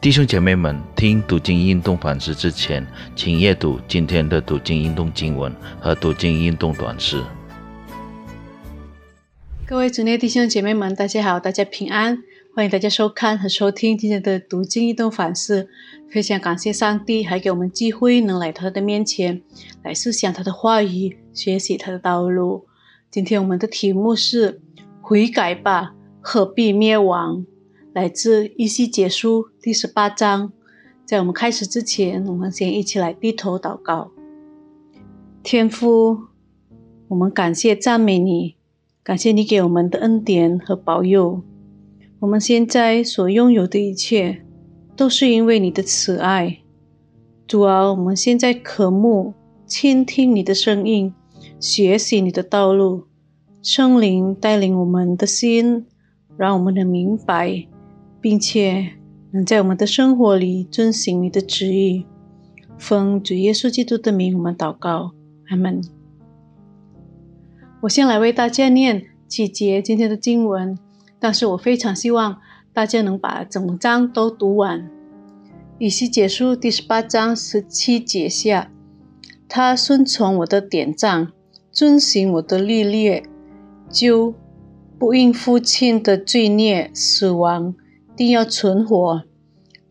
弟兄姐妹们，听读经运动反思之前，请阅读今天的读经运动经文和读经运动短诗。各位主内弟兄姐妹们，大家好，大家平安，欢迎大家收看和收听今天的读经运动反思。非常感谢上帝，还给我们机会能来到他的面前，来思想他的话语，学习他的道路。今天我们的题目是“悔改吧，何必灭亡”。来自《一西结书》第十八章。在我们开始之前，我们先一起来低头祷告。天父，我们感谢赞美你，感谢你给我们的恩典和保佑。我们现在所拥有的一切，都是因为你的慈爱。主啊，我们现在渴慕倾听你的声音，学习你的道路。圣灵带领我们的心，让我们能明白。并且能在我们的生活里遵行你的旨意，奉主耶稣基督的名，我们祷告，阿门。我先来为大家念几节今天的经文，但是我非常希望大家能把整章都读完。以西结书第十八章十七节下，他顺从我的典章，遵行我的律例，就不因父亲的罪孽死亡。定要存活。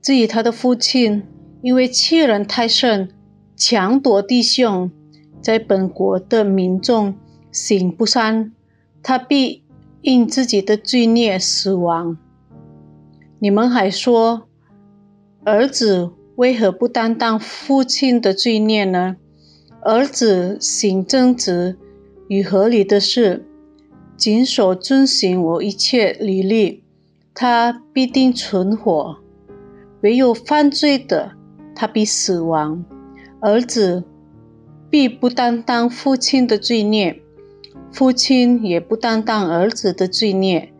至于他的父亲，因为欺人太甚，强夺弟兄，在本国的民众行不善，他必因自己的罪孽死亡。你们还说，儿子为何不担当父亲的罪孽呢？儿子行正直与合理的事，谨守遵行我一切律例。他必定存活，唯有犯罪的，他必死亡。儿子必不担当父亲的罪孽，父亲也不担当儿子的罪孽。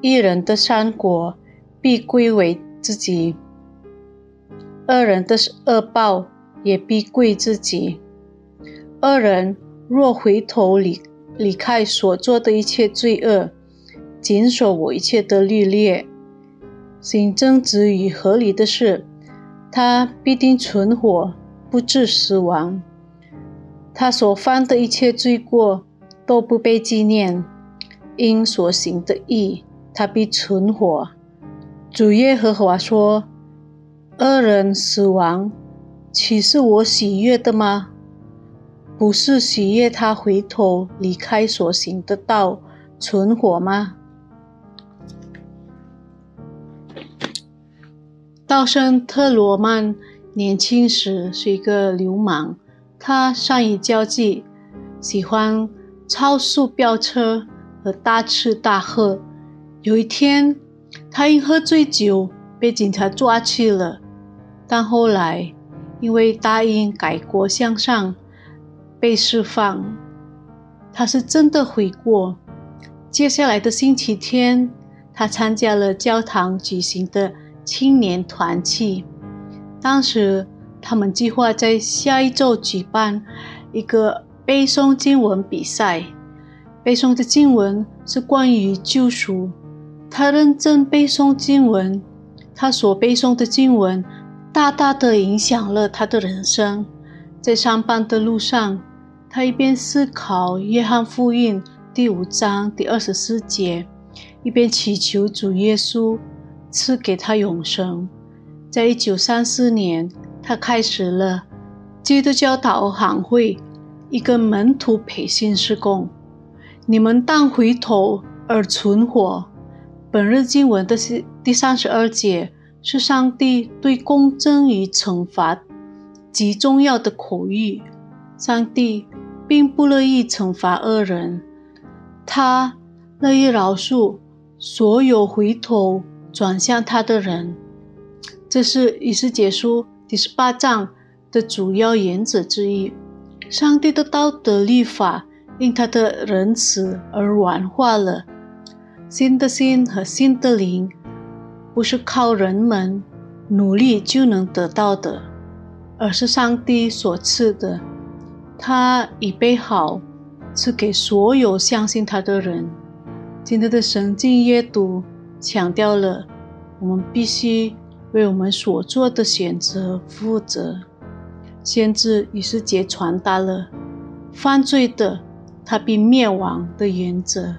一人的善果必归为自己，二人的恶报也必归自己。二人若回头离离开所做的一切罪恶，谨守我一切的律例，行正直与合理的事，他必定存活，不致死亡。他所犯的一切罪过都不被纪念，因所行的义，他必存活。主耶和华说：“恶人死亡，岂是我喜悦的吗？不是喜悦他回头离开所行的道，存活吗？”道生特罗曼年轻时是一个流氓，他善于交际，喜欢超速飙车和大吃大喝。有一天，他因喝醉酒被警察抓去了，但后来因为答应改过向上，被释放。他是真的悔过。接下来的星期天，他参加了教堂举行的。青年团契，当时他们计划在下一周举办一个背诵经文比赛。背诵的经文是关于救赎。他认真背诵经文，他所背诵的经文大大的影响了他的人生。在上班的路上，他一边思考《约翰福音》第五章第二十四节，一边祈求主耶稣。赐给他永生。在一九三四年，他开始了基督教导行会一个门徒培训施工。你们当回头而存活。本日经文的是第三十二节，是上帝对公正与惩罚极重要的口谕。上帝并不乐意惩罚恶人，他乐意饶恕所有回头。转向他的人，这是以斯结书第十八章的主要原则之一。上帝的道德律法因他的仁慈而软化了。新的心和新的灵不是靠人们努力就能得到的，而是上帝所赐的。他已备好赐给所有相信他的人。今天的神经阅读。强调了，我们必须为我们所做的选择负责。先知以斯节传达了犯罪的他必灭亡的原则。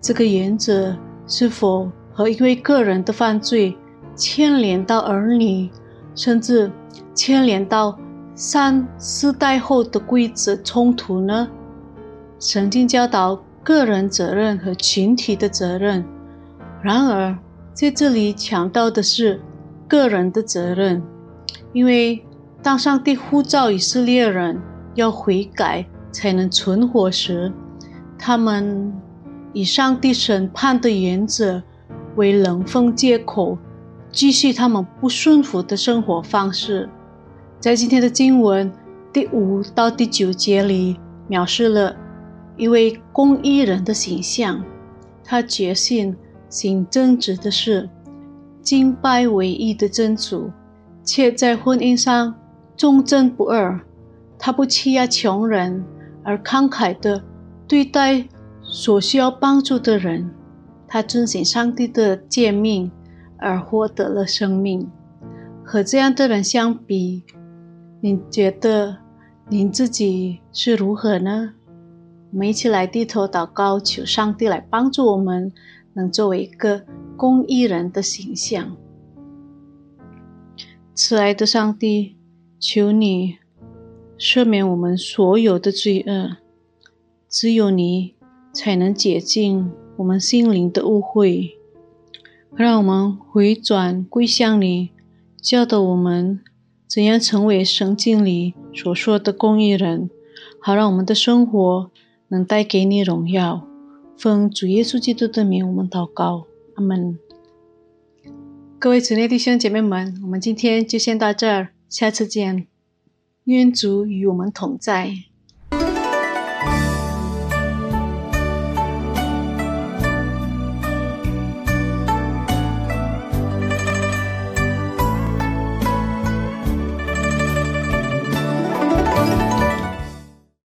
这个原则是否和一位个人的犯罪牵连到儿女，甚至牵连到三四代后的规则冲突呢？曾经教导个人责任和群体的责任，然而在这里强调的是个人的责任，因为当上帝呼召以色列人要悔改才能存活时，他们以上帝审判的原则为冷风借口，继续他们不顺服的生活方式。在今天的经文第五到第九节里，描述了。一位公益人的形象，他决心行正直的事，敬拜唯一的真主，且在婚姻上忠贞不二。他不欺压穷人，而慷慨地对待所需要帮助的人。他遵循上帝的诫命，而获得了生命。和这样的人相比，你觉得您自己是如何呢？我们一起来低头祷告，求上帝来帮助我们，能作为一个公益人的形象。慈爱的上帝，求你赦免我们所有的罪恶，只有你才能解禁我们心灵的误会。让我们回转归向你，教导我们怎样成为圣经里所说的公益人，好让我们的生活。能带给你荣耀，奉主耶稣基督的名，我们祷告，阿门。各位主内弟兄姐妹们，我们今天就先到这儿，下次见。愿主与我们同在。